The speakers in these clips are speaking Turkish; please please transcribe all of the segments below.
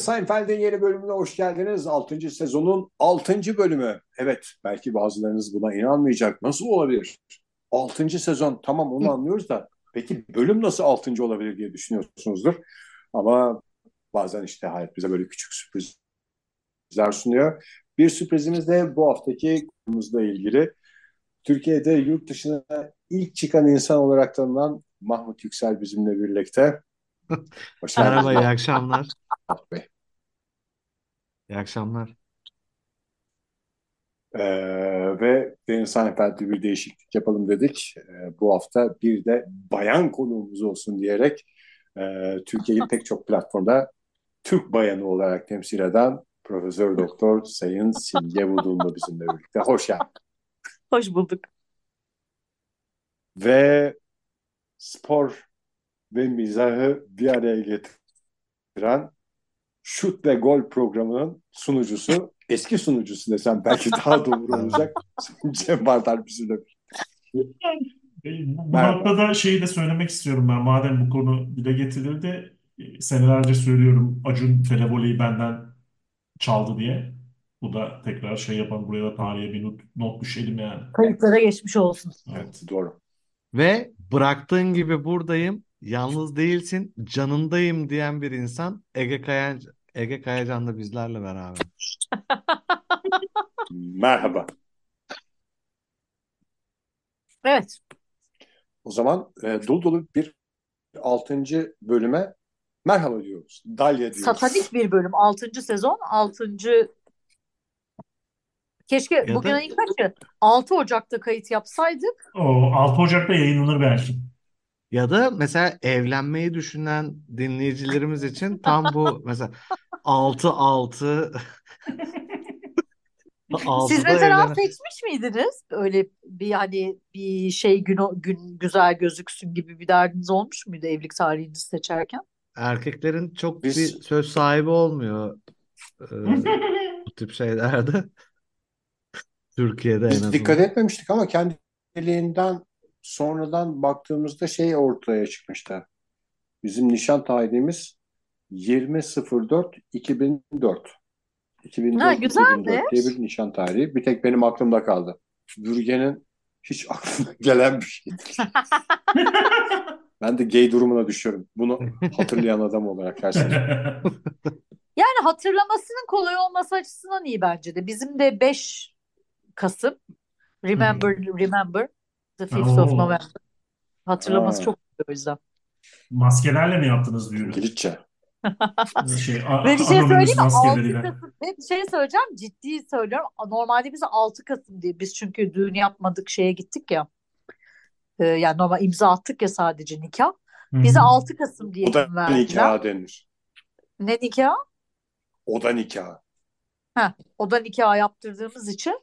Seinfeld'in yeni bölümüne hoş geldiniz. 6. sezonun 6. bölümü. Evet, belki bazılarınız buna inanmayacak. Nasıl olabilir? 6. sezon, tamam onu anlıyoruz da peki bölüm nasıl 6. olabilir diye düşünüyorsunuzdur. Ama bazen işte hayat bize böyle küçük sürprizler sunuyor. Bir sürprizimiz de bu haftaki konumuzla ilgili. Türkiye'de yurt dışına ilk çıkan insan olarak tanınan Mahmut Yüksel bizimle birlikte. Hoş Merhaba, iyi akşamlar. Bey. İyi akşamlar. Ee, ve Deniz Seinfeld'de bir değişiklik yapalım dedik. Ee, bu hafta bir de bayan konuğumuz olsun diyerek e, Türkiye'yi pek çok platformda Türk bayanı olarak temsil eden Profesör Doktor Sayın Simge Budullu bizimle birlikte. Hoş geldin. Hoş bulduk. Ve spor ve mizahı bir araya getiren Şut ve Gol programının sunucusu, eski sunucusu desem belki daha doğru olacak. Cem Bardar bizimle Bu noktada şeyi de söylemek istiyorum ben. Madem bu konu dile getirildi, e, senelerce söylüyorum Acun Televole'yi benden çaldı diye. Bu da tekrar şey yapalım buraya da tarihe bir not, not düşelim yani. Kayıtlara geçmiş olsun. Evet doğru. Ve bıraktığın gibi buradayım, yalnız değilsin, canındayım diyen bir insan Ege Kayan Ege Kayacan da bizlerle beraber. Merhaba. Evet. O zaman e, dolu dolu bir altıncı bölüme merhaba diyoruz. Dalya diyoruz. Satanik bir bölüm. Altıncı sezon. Altıncı Keşke Ya bugün da ayın kaçı? 6 Ocak'ta kayıt yapsaydık. O 6 Ocak'ta yayınlanır belki. Ya da mesela evlenmeyi düşünen dinleyicilerimiz için tam bu mesela 6 6 Siz 6'da mesela evlenen seçmiş miydiniz? Öyle bir hani bir şey gün, gün güzel gözüksün gibi bir derdiniz olmuş muydu evlilik tarihinizi seçerken? erkeklerin çok bir Biz söz sahibi olmuyor e, bu tip şeylerde. Türkiye'de en biz dikkat azından. etmemiştik ama kendiliğinden sonradan baktığımızda şey ortaya çıkmıştı. Bizim nişan tarihimiz 20.04.2004. Ha 2004-2004 diye güzelmiş. bir nişan tarihi. Bir tek benim aklımda kaldı. Bürge'nin hiç aklına gelen bir şey değil. Ben de gay durumuna düşüyorum. Bunu hatırlayan adam olarak sene. Yani hatırlamasının kolay olması açısından iyi bence de. Bizim de 5 Kasım Remember Remember the 5th of Oo, November. Hatırlaması Ha, çok iyi o yüzden. maskelerle mi yaptınız düğünü? İngilizce. Şey, a- Ve bir şey anonimiz söyleyeyim mi? 6 maskeleriyle. Kasım ve bir şey söyleyeceğim ciddi söylüyorum. Normalde bize 6 Kasım diye biz çünkü düğün yapmadık şeye gittik ya. Ee, yani normal imza attık ya sadece nikah. Hı Bize hı. 6 Kasım diye O da verdiler. nikah denir. Ne nikah? O da nikah. Heh, o da nikah yaptırdığımız için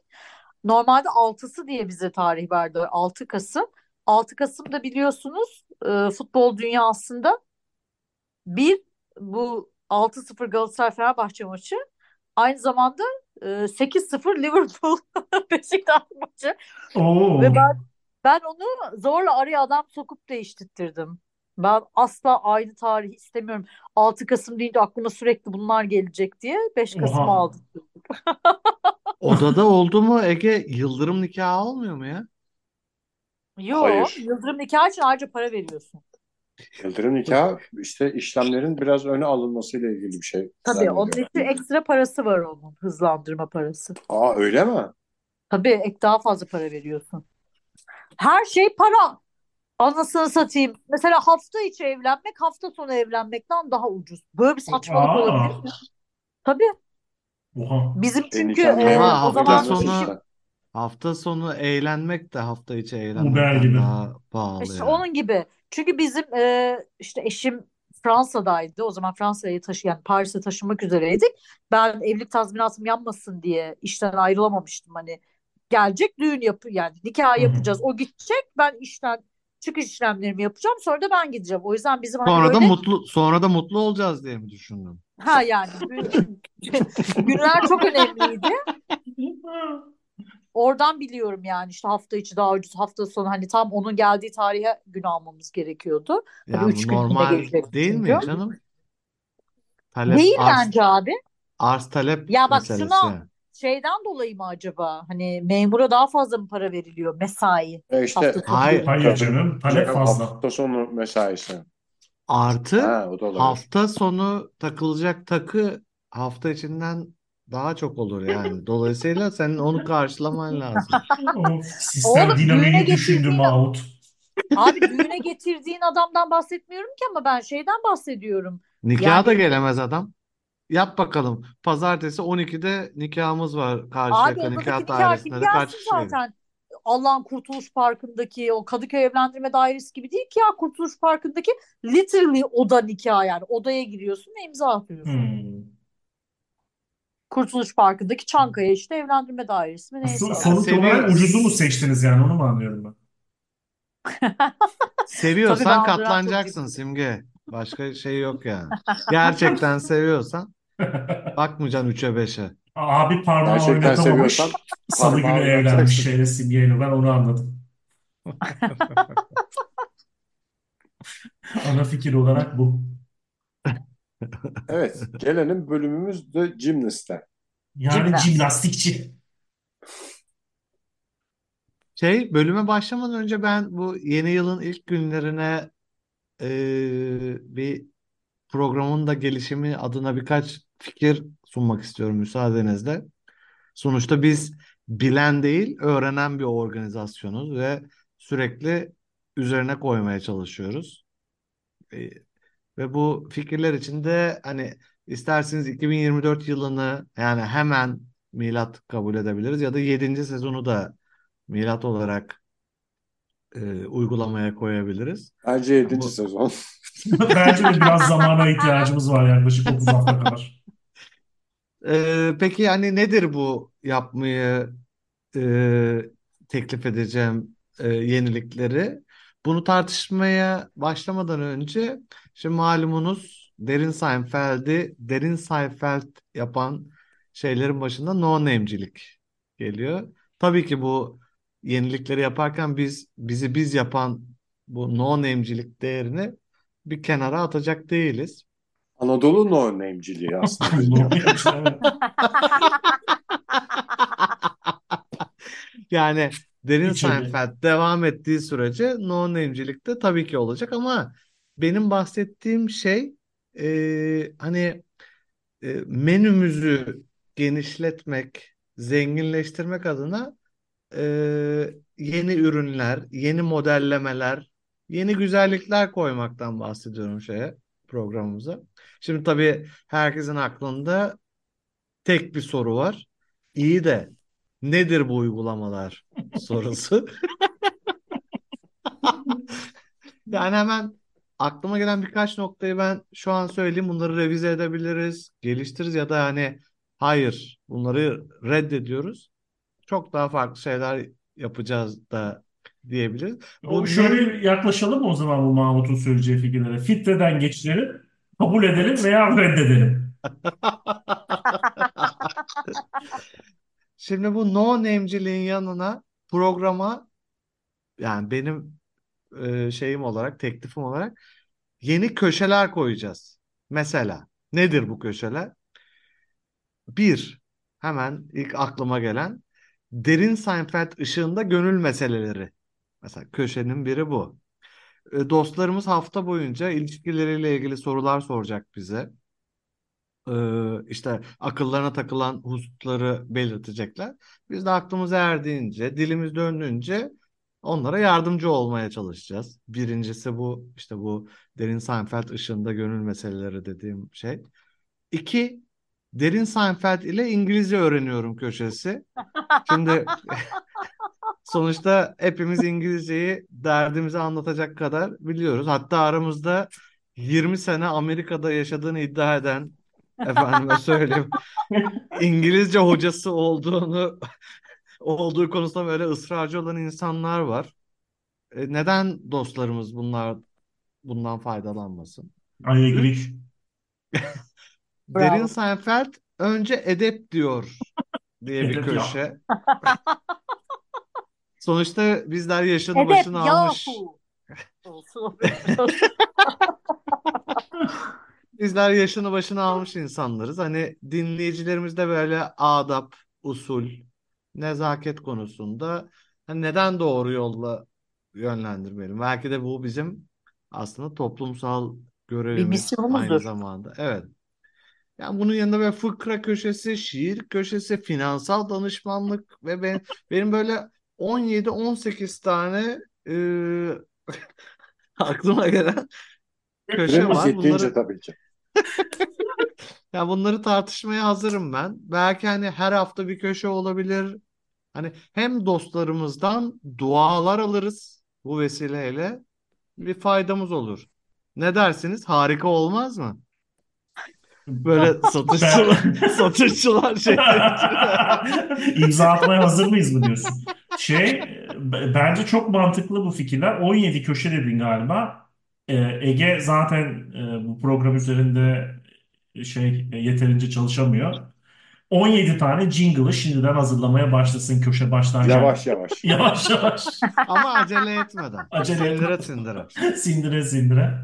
normalde 6'sı diye bize tarih verdi. 6 Kasım. 6 Kasım'da biliyorsunuz e, futbol dünyasında bir bu 6-0 Galatasaray Fenerbahçe maçı aynı zamanda e, 8-0 Liverpool Beşiktaş maçı Oo. ve ben ben onu zorla araya adam sokup değiştirdim. Ben asla aynı tarihi istemiyorum. 6 Kasım deyince aklıma sürekli bunlar gelecek diye 5 Kasım'ı Oha. aldım. Odada oldu mu Ege yıldırım nikahı olmuyor mu ya? Yo, Hayır. yıldırım nikah için ayrıca para veriyorsun. Yıldırım nikah işte işlemlerin biraz öne alınmasıyla ilgili bir şey Tabii onun zannediyorum. için ekstra parası var onun, hızlandırma parası. Aa öyle mi? Tabii ek daha fazla para veriyorsun. Her şey para. Anasını satayım. Mesela hafta içi evlenmek hafta sonu evlenmekten daha ucuz. Böyle bir saçmalık Aa. olabilir mi? Tabii. Oha. Bizim çünkü nikah e, memuru Ama o hafta zaman sonu işim işte. hafta sonu eğlenmek de hafta içi Uber eğlenmekten gibi. daha pahalı işte yani. onun gibi. Çünkü bizim e, işte eşim Fransa'daydı. O zaman Fransa'ya taşı yani Paris'e taşınmak üzereydik. Ben evlilik tazminatım yanmasın diye işten ayrılamamıştım. Hani gelecek düğün yapı yani nikah Hı hı. yapacağız. O gidecek. Ben işten çıkış işlemlerimi yapacağım. Sonra da ben gideceğim. O yüzden bizim hani Sonra da böyle mutlu sonra da mutlu olacağız diye mi düşündün? Ha yani gün- günler çok önemliydi. Oradan biliyorum yani işte hafta içi daha ucuz hafta sonu hani tam onun geldiği tarihe gün almamız gerekiyordu. Tabii Yani üç normal değil mi canım? Talep Değil arz bence abi. arz talep Ya bak meselesi. şuna şeyden dolayı mı acaba? Hani memura daha fazla mı para veriliyor mesai E işte hafta sonu Hayır. Hayır canım. Talep fazla. hafta sonu mesaisi. Artı Ha, o da olabilir. hafta sonu takılacak takı hafta içinden daha çok olur yani. Dolayısıyla senin onu karşılaman lazım. O sistem Oğlum düğüne dinamiği düşündü getirdiğin Mahmut. abi düğüne getirdiğin adamdan bahsetmiyorum ki ama ben şeyden bahsediyorum. Nikaha da Yani gelemez adam. Yap bakalım. Pazartesi 12'de nikahımız var abi Karşıyaka odadaki Nikah nikah Dairesi'nde kim de kaç gelsin kişi gelir? zaten. Allah'ın Kurtuluş Parkı'ndaki o Kadıköy Evlendirme Dairesi gibi değil ki ya Kurtuluş Parkı'ndaki literally oda nikah yani odaya giriyorsun ve imza atıyorsun. Hmm. Kurtuluş Parkı'ndaki Çankaya işte evlendirme dairesi mi neyse So- sonuç olarak ucuzu mu seçtiniz yani onu mu anlıyorum ben? Tabii ben seviyorsan çok katlanacaksın. Simge. Başka şey yok yani. Gerçekten seviyorsan bakmayacaksın 3'e 5'e. Abi parmağı Gerçekten oynatamamış. seviyorsan Salı parmağı günü evlenmiş oynatacaksın. şeyle Simge'yle ben onu anladım. Ana fikir olarak bu. Evet, gelelim bölümümüz de Gymnast'e. Yani Jimnast. jimnastikçi. Şey bölüme başlamadan önce ben bu yeni yılın ilk günlerine eee, bir programın da gelişimi adına birkaç fikir sunmak istiyorum müsaadenizle. Sonuçta biz bilen değil, öğrenen bir organizasyonuz ve sürekli üzerine koymaya çalışıyoruz. E, ve bu fikirler içinde hani isterseniz 2024 yılını yani hemen milat kabul edebiliriz ya da 7. sezonu da milat olarak e, uygulamaya koyabiliriz. Bence 7. Bu sezon. Bence de biraz zamana ihtiyacımız var yaklaşık 30 hafta kadar. Ee, peki yani nedir bu yapmayı e, teklif edeceğim e, yenilikleri? Bunu tartışmaya başlamadan önce şimdi malumunuz Derin Seinfeld'i Derin Seinfeld yapan şeylerin başında no name'cilik geliyor. Tabii ki bu yenilikleri yaparken biz bizi biz yapan bu no name'cilik değerini bir kenara atacak değiliz. Anadolu no name'ciliği aslında. Yani Derin İçeri. Seinfeld devam ettiği sürece no name'cilik de tabii ki olacak ama benim bahsettiğim şey e, hani e, menümüzü genişletmek, zenginleştirmek adına e, yeni ürünler, yeni modellemeler, yeni güzellikler koymaktan bahsediyorum şeye programımıza. Şimdi tabii herkesin aklında tek bir soru var. İyi de nedir bu uygulamalar sorusu. Yani hemen aklıma gelen birkaç noktayı ben şu an söyleyeyim. Bunları revize edebiliriz, geliştiririz ya da hani hayır bunları reddediyoruz. Çok daha farklı şeyler yapacağız da diyebiliriz. O Bu şöyle yaklaşalım o zaman bu Mahmut'un söyleyeceği fikirlere? Filtreden geçirelim, kabul edelim veya reddedelim. Şimdi bu no name'ciliğin yanına programa yani benim e, şeyim olarak, teklifim olarak yeni köşeler koyacağız. Mesela nedir bu köşeler? Bir, hemen ilk aklıma gelen derin Seinfeld ışığında gönül meseleleri. Mesela köşenin biri bu. E, Dostlarımız hafta boyunca ilişkileriyle ilgili sorular soracak bize. Ee, işte akıllarına takılan hususları belirtecekler. Biz de aklımız erdiğince, dilimiz döndüğünce onlara yardımcı olmaya çalışacağız. Birincisi bu işte bu Derin Seinfeld ışığında gönül meseleleri dediğim şey. İki, Derin Seinfeld ile İngilizce öğreniyorum köşesi. Şimdi sonuçta hepimiz İngilizceyi derdimizi anlatacak kadar biliyoruz. Hatta aramızda 20 sene Amerika'da yaşadığını iddia eden efendime söyleyeyim İngilizce hocası olduğunu olduğu konusunda böyle ısrarcı olan insanlar var. E, neden dostlarımız bunlar bundan faydalanmasın? I agree. Derin. Seinfeld önce edep diyor diye bir köşe. Sonuçta bizler yaşını Edep başını almış. yahu. Olsun. Bizler yaşını başına almış insanlarız. Hani dinleyicilerimiz de böyle adap, usul, nezaket konusunda hani neden doğru yolla yönlendirmeyelim? Belki de bu bizim aslında toplumsal görevimiz aynı zamanda. Evet. Yani bunun yanında böyle fıkra köşesi, şiir köşesi, finansal danışmanlık ve ben, benim böyle 17-18 tane e, aklıma gelen köşe var. Bunları tabii ki. ya bunları tartışmaya hazırım ben. Belki hani her hafta bir köşe olabilir. Hani hem dostlarımızdan dualar alırız bu vesileyle bir faydamız olur. Ne dersiniz? Harika olmaz mı? Böyle satışçılar, satışçılar şey. İmza atmaya hazır mıyız mı diyorsun? Şey, bence çok mantıklı bu fikirler. 17 köşe dedin galiba. Ee, Ege zaten e, bu program üzerinde şey e, yeterince çalışamıyor. 17 tane jingle'ı şimdiden hazırlamaya başlasın köşe başlarken. Yavaş yavaş. Yavaş yavaş. Ama acele etmeden. Acele etme. Sindire sindire. Sindire sindire.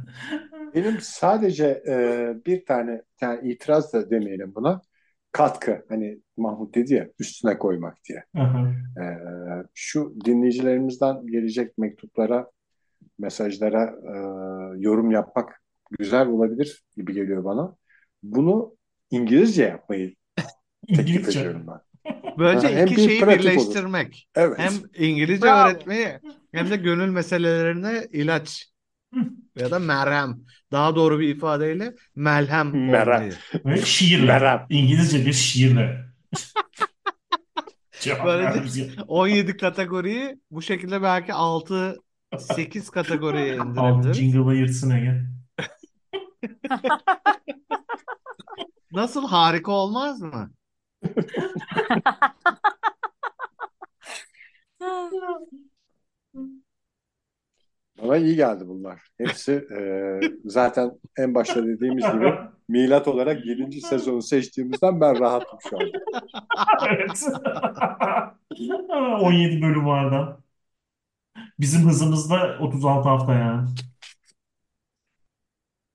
Benim sadece e, bir tane, yani itiraz da demeyelim buna. Katkı. Hani Mahmut dedi ya üstüne koymak diye. Aha. E, şu dinleyicilerimizden gelecek mektuplara, mesajlara e, yorum yapmak güzel olabilir gibi geliyor bana. Bunu İngilizce yapmayı teklif İngilizce. ediyorum ben. Böylece Ha, iki bir şeyi olur. birleştirmek. Evet. Hem İngilizce Bravo. öğretmeyi hem de gönül meselelerine ilaç ya da merhem. Daha doğru bir ifadeyle melhem Merhem. olmayı. Ve şiirle. Merhaba. İngilizce bir şiirle. Cevap Böylece vermemiz 17 kategoriyi bu şekilde belki 6 8 kategoriye Al indirebiliriz. jingle'ı yırtsın Ege. Nasıl harika olmaz mı? Bana iyi geldi bunlar. Hepsi e, zaten en başta dediğimiz gibi milat olarak 7. sezonu seçtiğimizden ben rahatım şu anda. Evet. 17 bölüm vardı. Bizim hızımızda 36 hafta yani.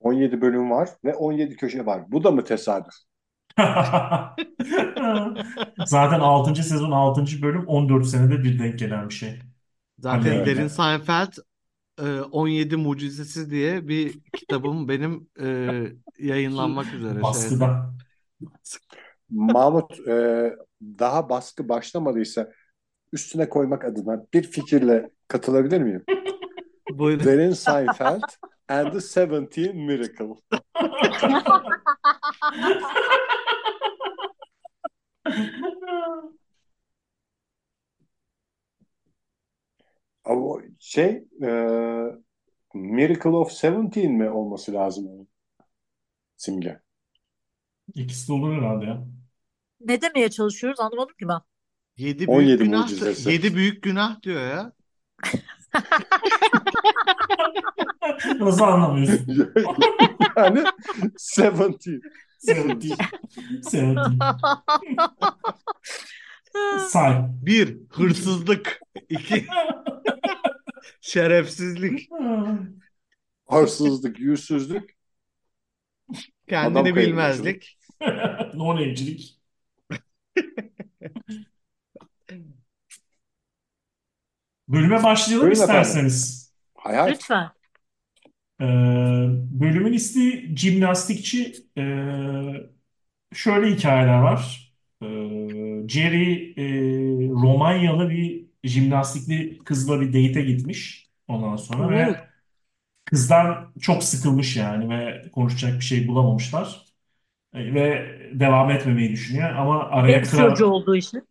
17 bölüm var ve 17 köşe var. Bu da mı tesadüf? Zaten 6. sezon 6. bölüm 14 senede bir denk gelen bir şey. Zaten Evet. Derin Seinfeld 17 Mucizesi diye bir kitabım benim e, yayınlanmak üzere. Baskıda. Mahmut e, daha baskı başlamadıysa üstüne koymak adına bir fikirle katılabilir miyim? Buyurun. Derin Seinfeld and the Seventeen Miracle. Ama o şey e, Miracle of Seventeen mi olması lazım onun simge? İkisi de olur herhalde ya. Ne demeye çalışıyoruz anlamadım ki ben. 7 büyük 17 günah mucizesi. 7 büyük günah diyor ya. Nasıl anlamıyorsun? yani Seventeen. Seventeen. Seventeen. Say. 1 hırsızlık, 2 şerefsizlik, Hırsızlık, yüzsüzlük. kendini Adam bilmezlik. No name'cilik. Bölüme başlayalım Buyurun isterseniz. Hay hay. Lütfen. Ee, bölümün ismi jimnastikçi. Ee, şöyle hikayeler var. Ee, Jerry e, Romanyalı bir jimnastikli kızla bir date'e gitmiş ondan sonra Oo. ve kızdan çok sıkılmış yani ve konuşacak bir şey bulamamışlar. Ee, ve devam etmemeyi düşünüyor ama araya kral çocuğu olduğu için.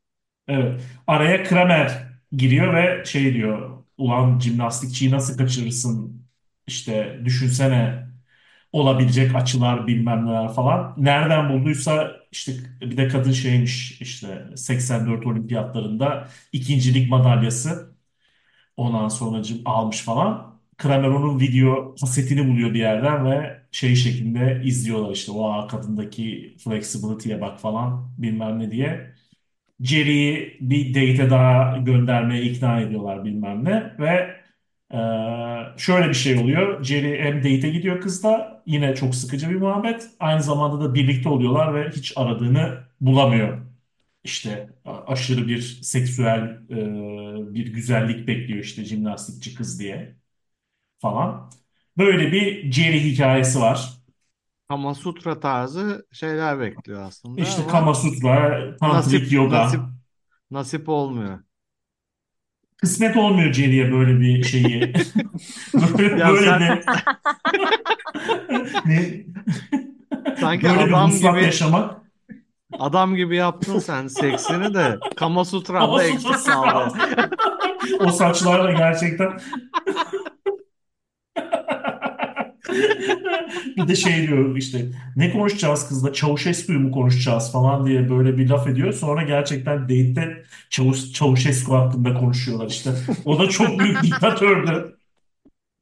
Evet. Araya Kramer giriyor ve şey diyor. Ulan jimnastikçiyi nasıl kaçırırsın? İşte düşünsene olabilecek açılar bilmem neler falan. Nereden bulduysa işte bir de kadın şeymiş işte 84 olimpiyatlarında ikincilik madalyası ondan sonra almış falan. Kramer onun video kasetini buluyor bir yerden ve şey şeklinde izliyorlar işte o kadındaki flexibility'ye bak falan bilmem ne diye. Jerry'i bir date'e daha göndermeye ikna ediyorlar bilmem ne ve Ee, şöyle bir şey oluyor. Jerry hem date'e gidiyor kızla. Yine çok sıkıcı bir muhabbet. Aynı zamanda da birlikte oluyorlar ve hiç aradığını bulamıyor. İşte a- aşırı bir seksüel e, bir güzellik bekliyor işte jimnastikçi kız diye falan. Böyle bir Jerry hikayesi var. Kama Sutra tarzı şeyler bekliyor aslında İşte ama Kama Sutra, Tantrik nasip Yoga. nasip nasip olmuyor. Kısmet olmuyor Jerry'e böyle bir şeyi. Böyle, Ya böyle sen bir ne? sanki Böyle bir adam vuslat gibi yaşamak. adam gibi yaptın sen seksini de Kama Sutra'da eksik kaldı. O saçlarla gerçekten bir de şey diyor işte ne konuşacağız kızla Çavuşescu'yu mu konuşacağız falan diye böyle bir laf ediyor. Sonra gerçekten date'te Çavuş, Çavuşescu hakkında konuşuyorlar işte. O da çok büyük diktatördü.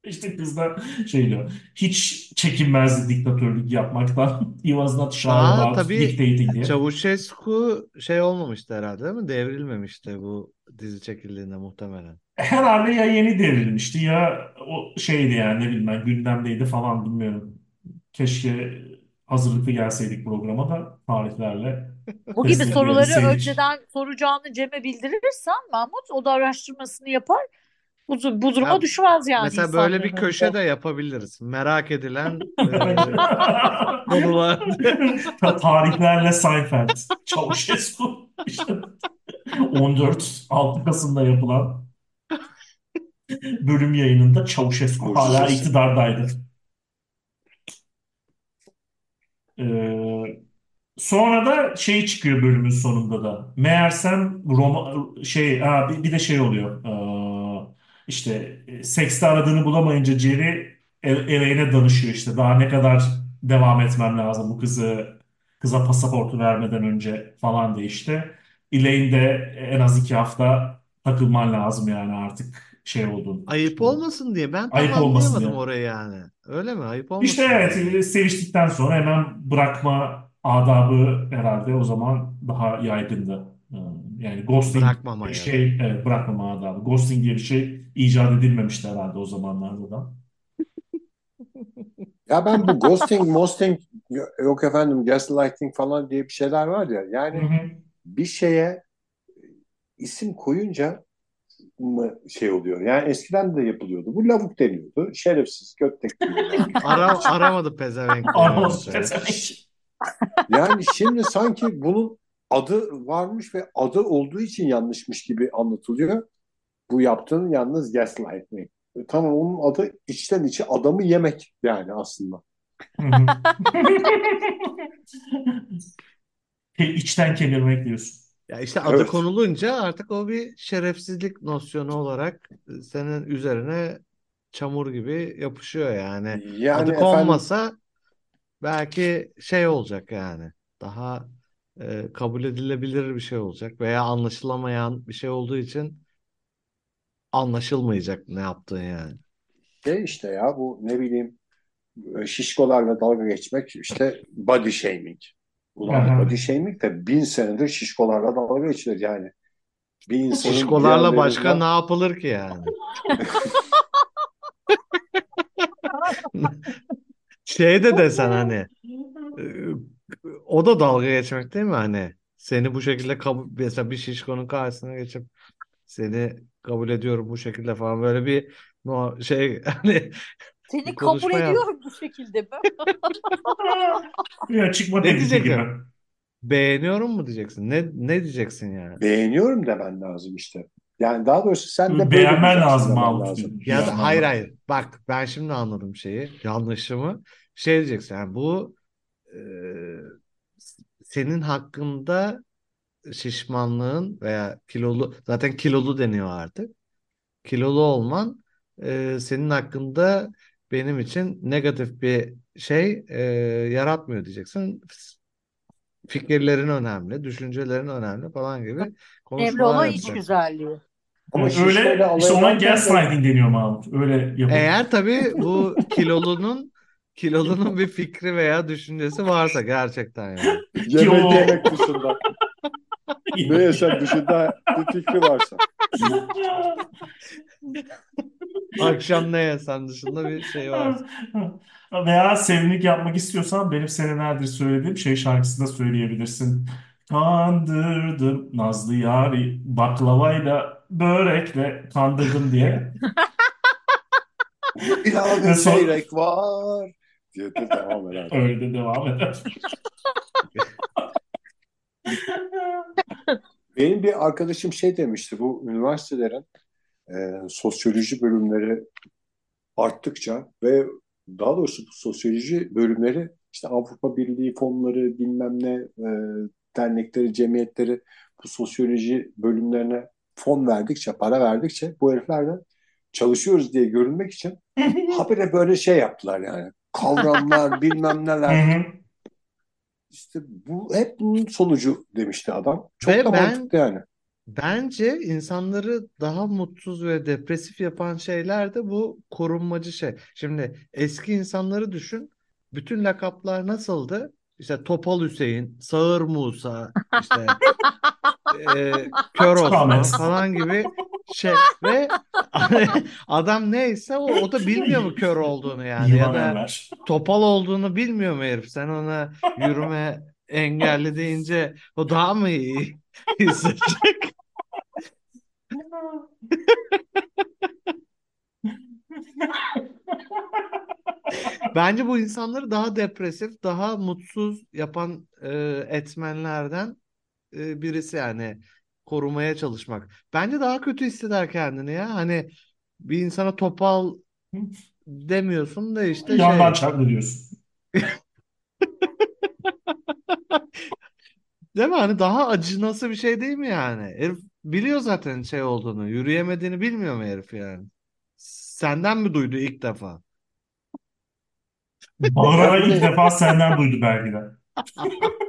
İşte kızlar şey diyor. Hiç çekinmezdi diktatörlük yapmaktan. He was not shy Daha about tabii dictating diye. Çavuşescu şey olmamıştı herhalde değil mi? Devrilmemişti bu dizi çekildiğinde muhtemelen. Herhalde ya yeni devrilmişti ya o şeydi yani ne bileyim ben gündemdeydi falan bilmiyorum. Keşke hazırlıklı gelseydik programa da tarihlerle Bu gibi soruları önceden soracağını Cem'e bildirirsen Mahmut o da araştırmasını yapar. Bu, bu duruma Ya düşmez yani mesela böyle bir köşe de yapabiliriz. Merak edilen e, konular. Ta- Tarihlerle Seinfeld. Çavuşescu. İşte 14 6 Kasım'da yapılan bölüm yayınında Çavuşescu hala iktidardaydı. Ee, sonra da şey çıkıyor bölümün sonunda da. Meğersem Roma şey ha, bir, bir de şey oluyor. Ee, işte e, sekste aradığını bulamayınca Jerry Elaine'e danışıyor işte. Daha ne kadar devam etmem lazım bu kızı kıza pasaportu vermeden önce falan diye işte. Elaine de en az iki hafta takılman lazım yani artık şey oldun. Ayıp olmasın diye ben tam ayıp olmasın anlayamadım diye. orayı yani. Öyle mi? Ayıp İşte olmasın evet diye. e, seviştikten sonra hemen bırakma adabı herhalde o zaman daha yaygındı. Ee, Yani ghosting Bırakmama bir ya da. şey, evet, bırakmama adabı. Ghosting diye bir şey icat edilmemişti herhalde o zamanlarda da. Ya ben bu ghosting, mosting yok efendim gaslighting falan diye bir şeyler var ya. Hı Yani hı. bir şeye isim koyunca mı şey oluyor? Yani eskiden de yapılıyordu. Bu lavuk deniyordu. Şerefsiz, deniyordu. Ara, aramadı pezevenk deniyordu. Schwarzenegger. Yani şimdi sanki bunun adı varmış ve adı olduğu için yanlışmış gibi anlatılıyor. Bu yaptığın yalnız gaslighting. E, Tamam onun adı içten içe adamı yemek yani aslında. İçten kemirmek diyorsun. Ya işte adı Evet. konulunca artık o bir şerefsizlik nosyonu olarak senin üzerine çamur gibi yapışıyor yani. Adı Yani efendim konmasa belki şey olacak yani. Daha e, kabul edilebilir bir şey olacak veya anlaşılamayan bir şey olduğu için anlaşılmayacak ne yaptığın yani. şey işte ya bu ne bileyim şişkolarla dalga geçmek işte body shaming. Ulan Aha. body shaming de bin senedir şişkolarla dalga geçilir yani. Bir insanın Şişkolarla başka ne yapılır ki yani? Şey de desen hani o da dalga geçmek değil mi hani? Seni bu şekilde kabul mesela bir şişkonun karşısına geçip seni kabul ediyorum bu şekilde falan böyle bir no, şey hani Seni kabul yap. ediyorum bu şekilde mi? Ya çıkma Ne diyeceksin? Beğeniyorum mu diyeceksin? Ne ne diyeceksin yani? beğeniyorum demen lazım işte. Yani daha doğrusu sen de Beğenmen diyeceksin lazım bir Ya da hayır hayır. Bak ben şimdi anladım şeyi, yanlışımı. Şey diyeceksin yani bu e, senin hakkında şişmanlığın veya kilolu zaten kilolu deniyor artık. Kilolu olman e, senin hakkında benim için negatif bir şey e, yaratmıyor diyeceksin. Fikirlerin önemli, düşüncelerin önemli falan gibi konuşmalar olan iç güzelliği. Ama Öyle işte ona gaslighting deniyor Mahmut. Öyle yapıp Eğer tabii bu kilolunun kilolunun bir fikri veya düşüncesi varsa gerçekten yani. yemek yemek dışında ne yesem dışında bir fikri varsa. Akşam ne yesen dışında bir şey var. Veya sevimlilik yapmak istiyorsan benim senelerdir söylediğim şey şarkısını da söyleyebilirsin. Kandırdım Nazlı yari baklavayla börekle kandırdım diye. İlave Ve son- seyrek var. Diye de devam eder. Öyle de devam eder. Benim bir arkadaşım şey demişti. Bu üniversitelerin e, sosyoloji bölümleri arttıkça ve daha doğrusu bu sosyoloji bölümleri işte Avrupa Birliği fonları bilmem ne e, dernekleri, cemiyetleri bu sosyoloji bölümlerine fon verdikçe, para verdikçe bu heriflerden çalışıyoruz diye görünmek için habire böyle şey yaptılar yani. Kavramlar, bilmem neler. İşte bu hep bunun sonucu demişti adam. Çok Ve da ben- mantıklı yani. Bence insanları daha mutsuz ve depresif yapan şeyler de bu korunmacı şey. Şimdi eski insanları düşün. Bütün lakaplar nasıldı? İşte Topal Hüseyin, Sağır Musa, işte e, Kör Ahmet. falan gibi şey ve adam neyse o, o da bilmiyor mu kör olduğunu yani ya Yılan da Enver. topal olduğunu bilmiyor mu herif? Sen ona yürüme engelli deyince o daha mı iyi hissedecek? Bence bu insanları daha depresif, daha mutsuz yapan e, etmenlerden e, birisi yani korumaya çalışmak. Bence daha kötü hisseder kendini ya. Hani bir insana topal demiyorsun da işte Yandan şey. çarptı diyorsun. Değil mi? Hani daha acınası bir şey değil mi yani? Herif biliyor zaten şey olduğunu. Yürüyemediğini bilmiyor mu herif yani? Senden mi duydu ilk defa? Bağırarak ilk defa senden duydu belki de.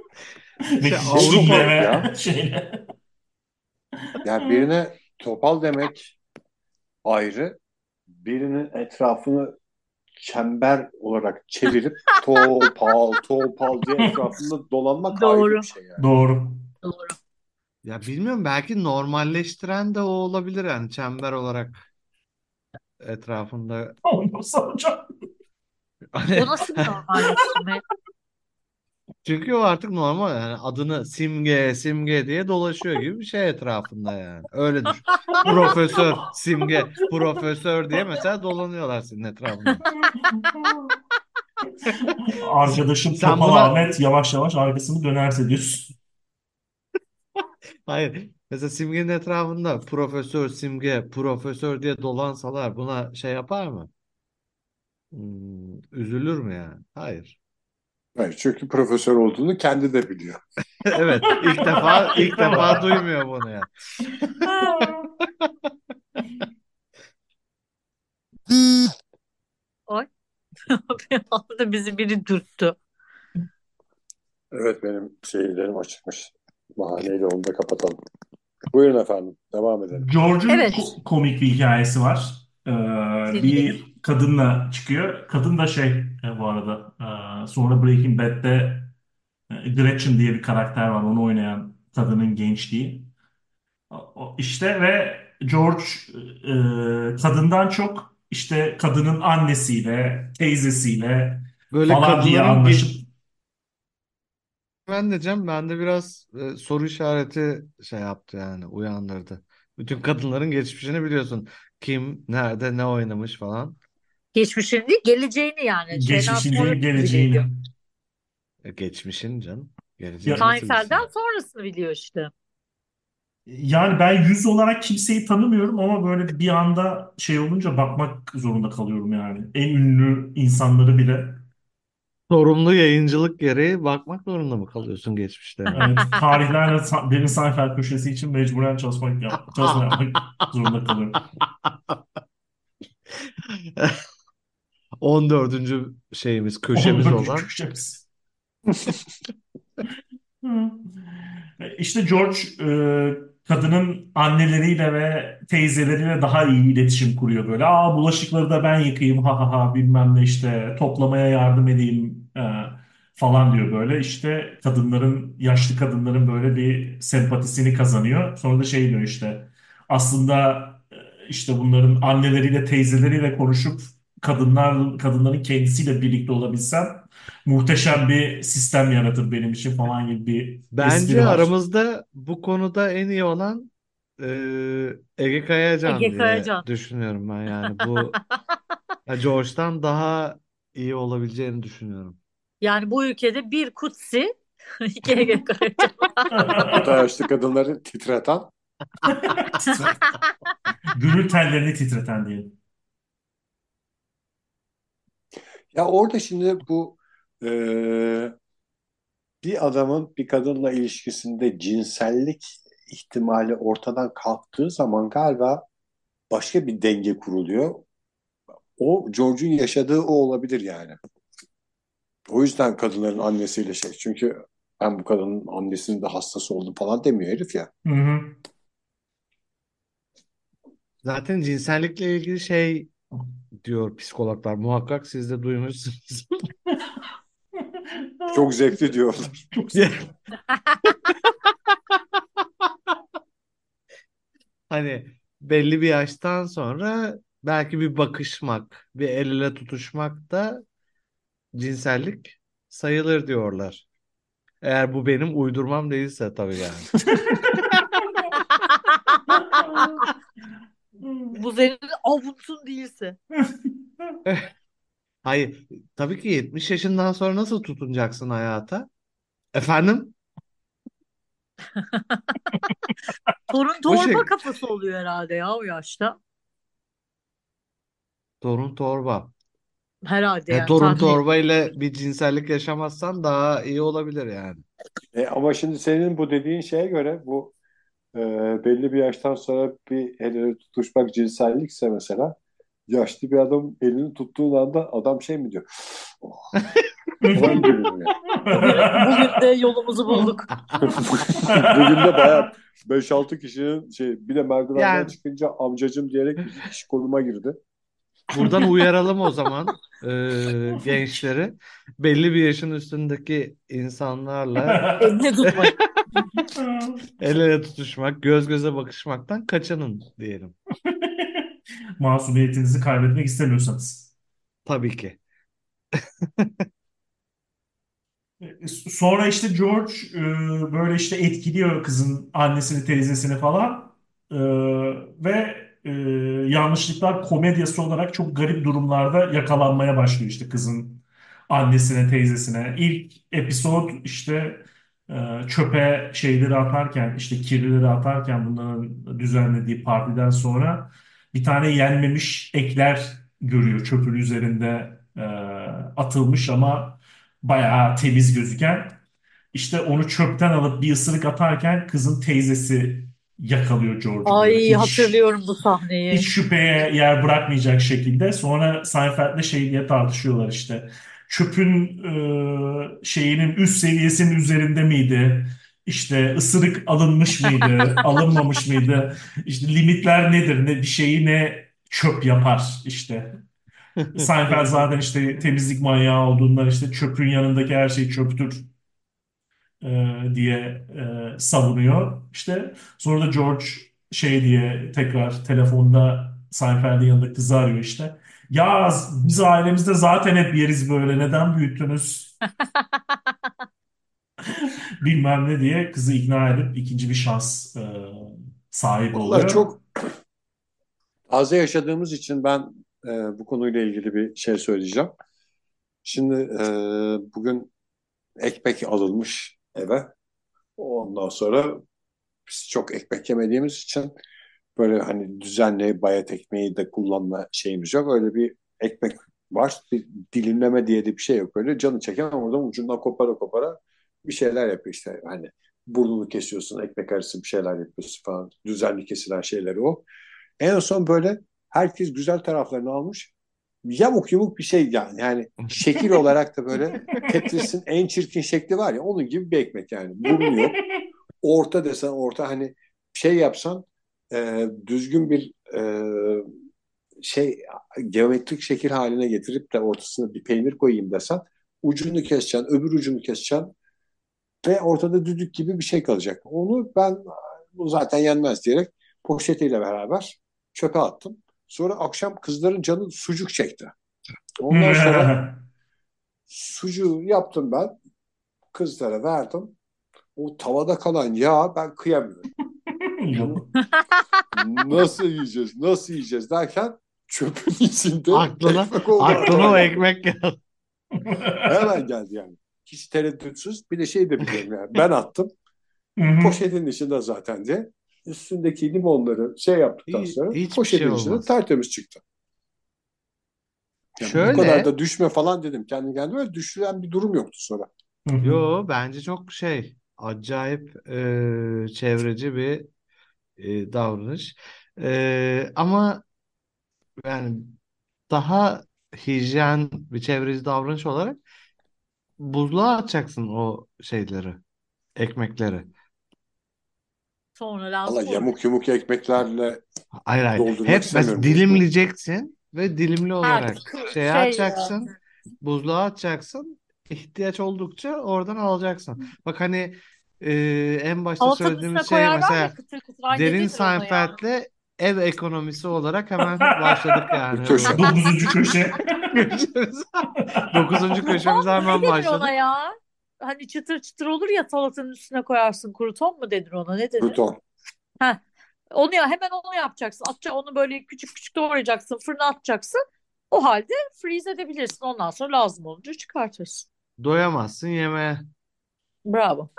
Ve Şey, Avrupa ya. şeyle. Yani birine topal demek ayrı, birinin etrafını çember olarak çevirip topal topal diye etrafında dolanmak ayrı Doğru. bir şey yani. Doğru. Doğru. Ya bilmiyorum belki normalleştiren de o olabilir yani çember olarak etrafında. Onu soracağım. Hani- O nasıl bir normalleştirme? Çünkü o artık normal yani adını simge simge diye dolaşıyor gibi bir şey etrafında yani. Öyle düşün. Profesör simge profesör diye mesela dolanıyorlar senin etrafında. Arkadaşım Sen Topal buna- Ahmet yavaş yavaş arkasını dönerse diyorsun. Hayır. Mesela simgenin etrafında profesör simge profesör diye dolansalar buna şey yapar mı? Hmm, üzülür mü yani? Hayır. Hayır, çünkü profesör olduğunu kendi de biliyor. Evet, ilk defa ilk defa duymuyor bunu yani. Bir anda bizi biri dürttü. Evet benim şeylerim açıkmış. Bahaneyle onu da kapatalım. Buyurun efendim, devam edelim. George'un Evet. ko- komik bir hikayesi var. Ee, bir kadınla çıkıyor. Kadın da şey e, bu arada e, sonra Breaking Bad'de e, Gretchen diye bir karakter var. Onu oynayan kadının gençliği. O- o- İşte ve George e, kadından çok işte kadının annesiyle, teyzesiyle Böyle falan diye kadınların anlaşıp Ben de Cem, bende biraz e, soru işareti şey yaptı yani uyandırdı. Bütün kadınların geçmişini biliyorsun. Kim, nerede, ne oynamış falan. Geçmişini değil, geleceğini yani. Geçmişini değil geleceğini. biliyor. E, geçmişin canım. Geleceğini Seinfeld'den sonrasını biliyor işte. Yani ben yüz olarak kimseyi tanımıyorum ama böyle bir anda şey olunca bakmak zorunda kalıyorum yani. En ünlü insanları bile. Sorumlu yayıncılık gereği bakmak zorunda mı kalıyorsun geçmişlerine? Evet, tarihlerle Derin Seinfeld köşesi için mecburen çalışmak yap, çalışma yapmak zorunda kalıyorum. 14. şeyimiz, köşemiz Onun olan. köşemiz. İşte George e, kadının anneleriyle ve teyzeleriyle daha iyi iletişim kuruyor böyle. Aa bulaşıkları da ben yıkayayım ha ha ha bilmem ne işte toplamaya yardım edeyim e, falan diyor böyle. İşte kadınların yaşlı kadınların böyle bir sempatisini kazanıyor. Sonra da şey diyor işte aslında e, işte bunların anneleriyle, teyzeleriyle konuşup kadınlar kadınların kendisiyle birlikte olabilsem muhteşem bir sistem yaratır benim için falan gibi bir Bence espri var. aramızda bu konuda en iyi olan e, Ege Kayacan Ege diye Kayacan. düşünüyorum ben yani bu ya George'dan daha iyi olabileceğini düşünüyorum. Yani bu ülkede bir Kutsi, iki Ege Kayacan. Bu da yaşlı kadınları titreten Gönül tellerini titreten diyelim. Ya orada şimdi bu e, bir adamın bir kadınla ilişkisinde cinsellik ihtimali ortadan kalktığı zaman galiba başka bir denge kuruluyor. O George'un yaşadığı o olabilir yani. O yüzden kadınların annesiyle şey. Çünkü ben bu kadının annesinin de hastası oldum falan demiyor herif ya. Hı hı. Zaten cinsellikle ilgili şey diyor psikologlar. Muhakkak siz de duymuşsunuz. Çok zevkli diyorlar. Çok Hani belli bir yaştan sonra belki bir bakışmak, bir el ele tutuşmak da cinsellik sayılır diyorlar. Eğer bu benim uydurmam değilse tabii yani. Bu senin avuntun değilse. Hayır, tabii ki 70 yaşından sonra nasıl tutunacaksın hayata? Efendim? Torun Bu torba şey kafası oluyor herhalde ya o yaşta. torun torba. Herhalde E, yani torun tahmin torba ile bir cinsellik yaşamazsan daha iyi olabilir yani. E, ama şimdi senin bu dediğin şeye göre bu e, belli bir yaştan sonra bir el ele tutuşmak cinsellikse mesela yaşlı bir adam elini tuttuğun anda adam şey mi diyor? Oh, falan gibi mi yani? Bugün, de yolumuzu bulduk. Bugün de bayağı 5-6 kişinin şey bir de merdivenden Yani çıkınca amcacım diyerek bir kişi koluma girdi. buradan uyaralım o zaman e, gençleri. Belli bir yaşın üstündeki insanlarla Elini tutmayın. el ele tutuşmak, göz göze bakışmaktan kaçının diyelim. Masumiyetinizi kaybetmek istemiyorsanız. Tabii ki. Sonra işte George e, böyle işte etkiliyor kızın annesini, teyzesini falan E, ve e, yanlışlıklar komedyası olarak çok garip durumlarda yakalanmaya başlıyor işte kızın annesine, teyzesine. İlk episod işte e, çöpe şeyleri atarken, işte kirlileri atarken bunların düzenlediği partiden sonra bir tane yenmemiş ekler görüyor çöpün üzerinde e, atılmış ama bayağı temiz gözüken. İşte onu çöpten alıp bir ısırık atarken kızın teyzesi yakalıyor George'u. Ay Hiç hatırlıyorum bu hiç sahneyi. şüpheye yer bırakmayacak şekilde. Sonra Seinfeld'le şey diye tartışıyorlar işte. Çöpün e, şeyinin üst seviyesinin üzerinde miydi? İşte ısırık alınmış mıydı? Alınmamış mıydı? İşte limitler nedir? Ne bir şeyi ne çöp yapar işte. Seinfeld zaten işte temizlik manyağı olduğundan işte çöpün yanındaki her şey çöptür e, diye e, savunuyor. İşte sonra da George şey diye tekrar telefonda Seinfeld'in yanında kızı arıyor işte. Ya biz ailemizde zaten hep yeriz böyle neden büyüttünüz bilmem ne diye kızı ikna edip ikinci bir şans e, sahibi Vallahi oluyor. çok taze yaşadığımız için ben e, bu konuyla ilgili bir şey söyleyeceğim. Şimdi e, bugün ekmek alınmış eve. Ondan sonra biz çok ekmek yemediğimiz için böyle hani düzenli bayat ekmeği de kullanma şeyimiz yok. Öyle bir ekmek var. Bir dilimleme diye de bir şey yok. Öyle canı çeken oradan ucundan kopara kopara bir şeyler yapıyor işte. Hani burnunu kesiyorsun, ekmek arası bir şeyler yapıyorsun falan. Düzenli kesilen şeyleri o. En son böyle herkes güzel taraflarını almış. Yamuk yumuk bir şey yani. Yani şekil olarak da böyle Tetris'in en çirkin şekli var ya onun gibi bir ekmek yani. Burnu yok. Orta desen orta hani şey yapsan e, düzgün bir e, şey geometrik şekil haline getirip de ortasına bir peynir koyayım desen ucunu keseceksin, öbür ucunu keseceksin ve ortada düdük gibi bir şey kalacak. Onu ben bu zaten yenmez diyerek poşetiyle beraber çöpe attım. Sonra akşam kızların canı sucuk çekti. Ondan sonra sucuğu yaptım ben. Kızlara verdim. O tavada kalan yağ ben kıyamıyorum. Yok. Nasıl yiyeceğiz, nasıl yiyeceğiz derken çöpün içinde Aklına- ekmek oldu. Aklına o ekmek geldi. Hemen geldi yani. Hiç tereddütsüz. Bir de şey de biliyorum yani. Ben attım. Poşetin içinde zaten diye. Üstündeki limonları şey yaptıktan Hiç- sonra hiçbir poşetin şey içinde olmaz. tertemiz çıktı. Yani Şöyle- Bu kadar da düşme falan dedim. Kendi kendime öyle düşüren bir durum yoktu sonra. Yo bence çok şey acayip e, çevreci bir e, davranış. E, ama yani daha hijyen bir çevreci davranış olarak buzluğa atacaksın o şeyleri, ekmekleri. Sonra Valla lazım olur. yamuk yumuk ekmeklerle Hayır hayır. Doldurmak Hep mesela dilimleyeceksin ve dilimli olarak kı- şeye şey, atacaksın, buzluğa atacaksın. ihtiyaç oldukça oradan alacaksın. Bak hani e, en başta Salatanın söylediğimiz şey koyarlar mesela ya kıtır kıtır. Ay Derin ya? Seinfeld'le ev ekonomisi olarak hemen başladık yani. Köşe. Dokuzuncu köşe. Dokuzuncu köşemize hemen Ne denir başladık. ona ya? Hani çıtır çıtır olur ya salatanın üstüne koyarsın. Kruton mu denir ona? Ne denir? Bruton. Onu ya hemen onu yapacaksın. Atacaksın onu böyle küçük küçük doğrayacaksın. Fırına atacaksın. O halde freeze edebilirsin. Ondan sonra lazım olunca çıkartırsın. Doyamazsın yemeğe. Bravo.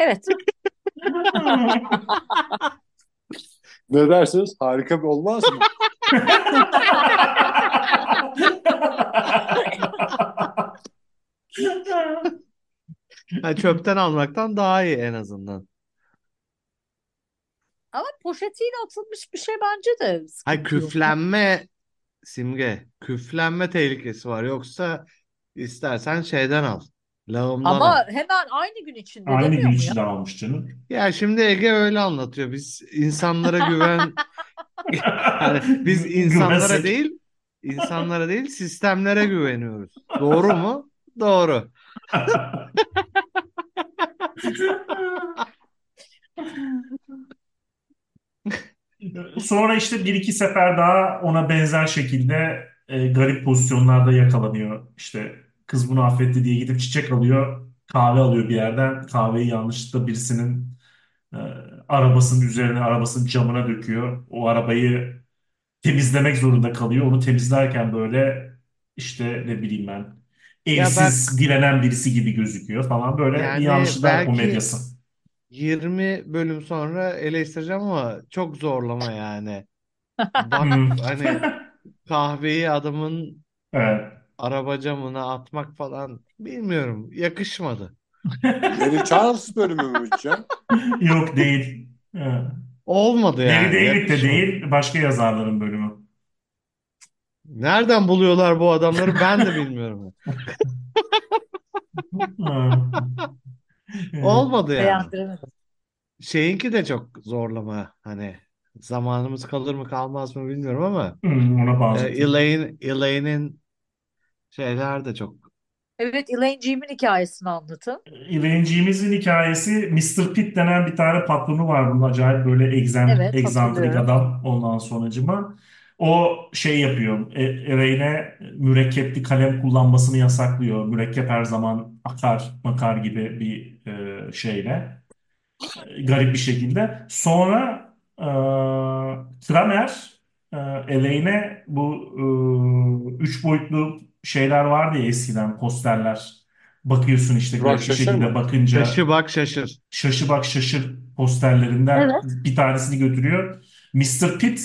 Evet. Ne dersiniz? Harika bir olmaz mı? Ha, çöpten almaktan daha iyi en azından. Ama poşetiyle atılmış bir şey bence de Hayır küflenme simge. Küflenme tehlikesi var. Yoksa istersen şeyden al. Lağımdan al. Ama hemen aynı gün içinde Aynı demiyor gün mu ya? içinde almış canım. Ya şimdi Ege öyle anlatıyor. Biz insanlara güven yani biz insanlara Güvensek. değil insanlara değil sistemlere güveniyoruz. Doğru mu? Doğru. Sonra işte bir iki sefer daha ona benzer şekilde e, garip pozisyonlarda yakalanıyor. İşte kız bunu affetti diye gidip çiçek alıyor, kahve alıyor bir yerden. Kahveyi yanlışlıkla birisinin e, arabasının üzerine, arabasının camına döküyor. O arabayı temizlemek zorunda kalıyor. Onu temizlerken böyle işte ne bileyim ben Ya elsiz direnen birisi gibi gözüküyor falan böyle bir Yani yanlışlıklar belki komedyası. 20 bölüm sonra eleştireceğim ama çok zorlama yani. Bak Hmm. hani kahveyi adamın Evet. Araba camına atmak falan bilmiyorum. Yakışmadı. Larry Charles bölümü mü Can? Yok değil. Evet. Olmadı Larry yani. David de Yakışmadı. değil, başka yazarların bölümü. Nereden buluyorlar bu adamları ben de bilmiyorum. Ha. Evet. Olmadı yani. Beğendiremedim. Şeyinki de çok zorlama. Hani zamanımız kalır mı kalmaz mı bilmiyorum ama Hmm, ona e. Elaine, Elaine'in şeyler de çok Evet Elaine Jean'in hikayesini anlatın. Elaine hikayesi Mr. Pitt denen bir tane patronu var bunun acayip böyle egzem, Evet egzantrik hatırlıyorum. adam ondan sonracıma. O şey yapıyor. E, Elaine'e mürekkepli kalem kullanmasını yasaklıyor. Mürekkep her zaman akar makar gibi bir e, şeyle. E, garip bir şekilde. Sonra e, Kramer e, Elaine'e bu e, üç boyutlu şeyler vardı ya eskiden posterler. Bakıyorsun işte Burak garip bir Şaşır şekilde mı? bakınca şaşı bak şaşır. şaşı bak şaşır posterlerinden Evet. bir tanesini götürüyor. Mr. Pitt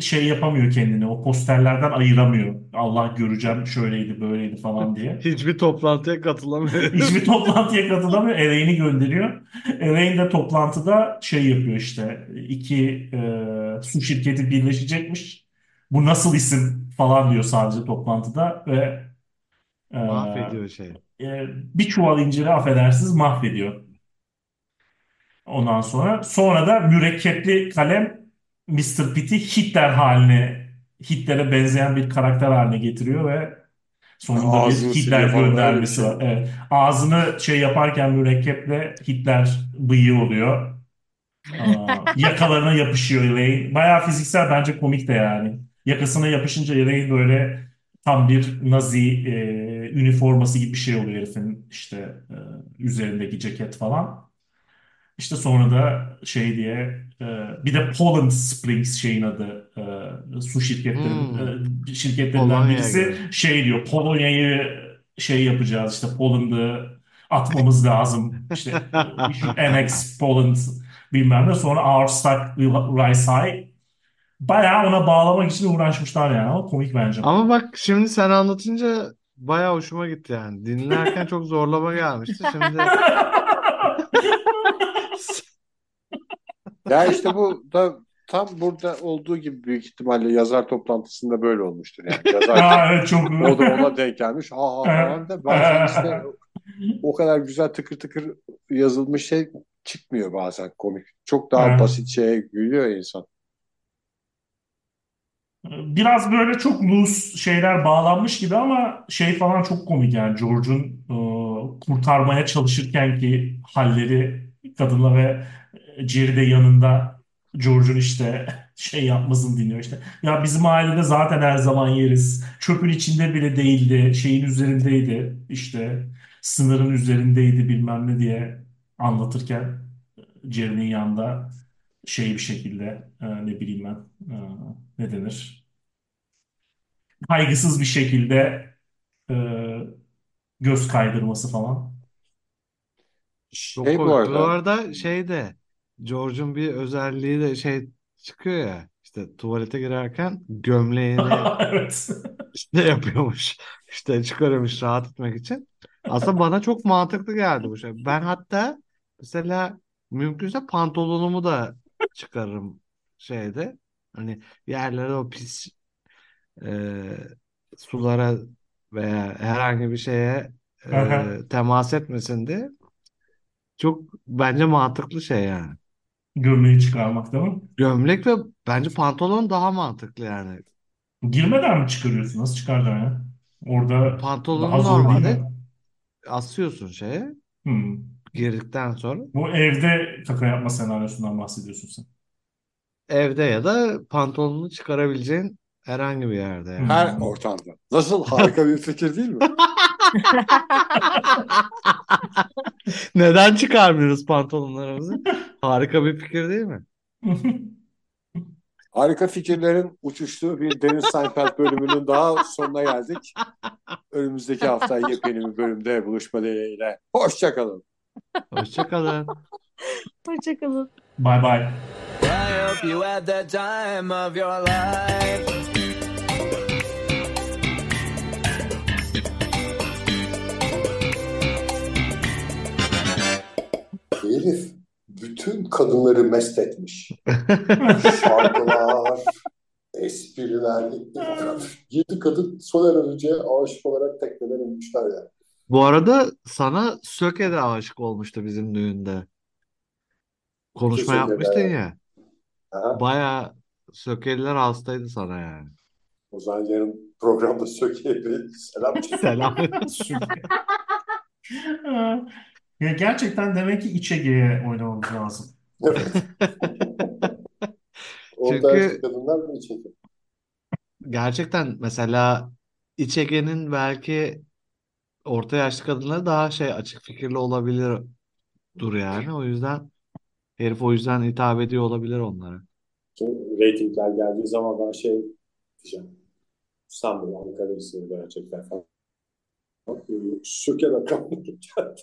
şey yapamıyor kendini. O posterlerden ayıramıyor. Allah göreceğim şöyleydi böyleydi falan diye. Hiçbir toplantıya katılamıyor. Hiçbir toplantıya katılamıyor. Elaine'i gönderiyor. Elaine de toplantıda şey yapıyor işte. iki e, su şirketi birleşecekmiş. Bu nasıl isim falan diyor sadece toplantıda ve e, Mahvediyor şey. e, bir çuval inciri affedersiniz mahvediyor. Ondan sonra sonra da mürekkepli kalem Mr. Pitt'i Hitler haline Hitler'e benzeyen bir karakter haline getiriyor ve sonunda bir Ağzını Hitler siliyor falan öyle bir göndermesi şey. var. Evet. Ağzını şey yaparken mürekkeple Hitler bıyığı oluyor. Aa, yakalarına yapışıyor Elaine. Bayağı fiziksel bence komik de yani. Yakasına yapışınca Elaine böyle tam bir Nazi e, üniforması gibi bir şey oluyor herifin işte e, üzerindeki ceket falan. İşte sonra da şey diye e, bir de Poland Springs şeyin adı e, su şirketlerin Hmm. e, şirketlerinden Polonya'ya birisi göre. şey diyor Polonya'yı şey yapacağız işte Poland'ı atmamız lazım işte annex Poland bilmem ne sonra Our Stock Rise High bayağı ona bağlamak için uğraşmışlar yani ama komik bence. Ama bak şimdi sen anlatınca bayağı hoşuma gitti yani. Dinlerken çok zorlama gelmişti. Şimdi Ya işte bu da tam burada olduğu gibi büyük ihtimalle yazar toplantısında böyle olmuştur yani. Yazar Aa, evet çok o da ona denk gelmiş. Ha ha falan da bazen işte o kadar güzel tıkır tıkır yazılmış şey çıkmıyor bazen komik. Çok daha basit şeye gülüyor insan. Biraz böyle çok loose şeyler bağlanmış gibi ama şey falan çok komik yani George'un e, kurtarmaya çalışırken ki halleri kadınla ve Jerry de yanında George'un işte şey yapmasını dinliyor işte. Ya bizim ailede zaten her zaman yeriz. Çöpün içinde bile değildi. Şeyin üzerindeydi. işte sınırın üzerindeydi bilmem ne diye anlatırken Jerry'nin yanında şey bir şekilde e, ne bileyim ben e, ne denir? Kaygısız bir şekilde e, göz kaydırması falan. Şey bu komik. Bu arada arada şey de George'un bir özelliği de şey çıkıyor ya işte tuvalete girerken gömleğini Evet. işte yapıyormuş. İşte çıkarıyormuş rahat etmek için. Aslında bana çok mantıklı geldi bu şey. Ben hatta mesela mümkünse pantolonumu da çıkarırım şeyde. Hani yerlere o pis e, sulara veya herhangi bir şeye Aha. e, temas etmesin diye. Çok bence mantıklı şey yani. Gömleği çıkarmak değil mi? Gömlek ve bence pantolon daha mantıklı yani. Girmeden mi çıkarıyorsun? Nasıl çıkaracaksın ya? Orada daha Pantolonu zor değil normalde mi? asıyorsun şeye Hmm. girdikten sonra. Bu evde kaka yapma senaryosundan bahsediyorsun sen. Evde ya da pantolonunu çıkarabileceğin herhangi bir yerde yani. her Hmm. ortamda. Nasıl harika bir fikir değil mi? Neden çıkarmıyoruz pantolonlarımızı? Harika bir fikir değil mi? Harika fikirlerin uçuştuğu bir Deniz Seinfeld bölümünün daha sonuna geldik. Önümüzdeki hafta yepyeni bir bölümde buluşma dileğiyle. Hoşçakalın. Hoşçakalın. Hoşçakalın. Bye bye. I hope you had the time of your life. Herif bütün kadınları mest etmiş. Şarkılar, espriler. Yedi kadın Soner Arıcı'ya aşık olarak tekneden inmişler ya. Bu arada sana Söke de aşık olmuştu bizim düğünde. Konuşma de. yapmıştın ya. Aha. Bayağı Sökeliler hastaydı sana yani. O zaman yarın programda Söke'ye bir selam çekin. Selam. Ya gerçekten demek ki İç Ege'ye oynamamız lazım. Evet. Orada Çünkü- erkek kadınlar mı çekiyor? Gerçekten mesela İç Ege'nin belki orta yaşlı kadınları daha şey açık fikirli olabilir dur yani. O yüzden herif o yüzden hitap ediyor olabilir onlara. Ratingler geldiği zaman ben şey diyeceğim. İstanbul, Ankara isimli gerçekten falan. Söke rakamını geldi.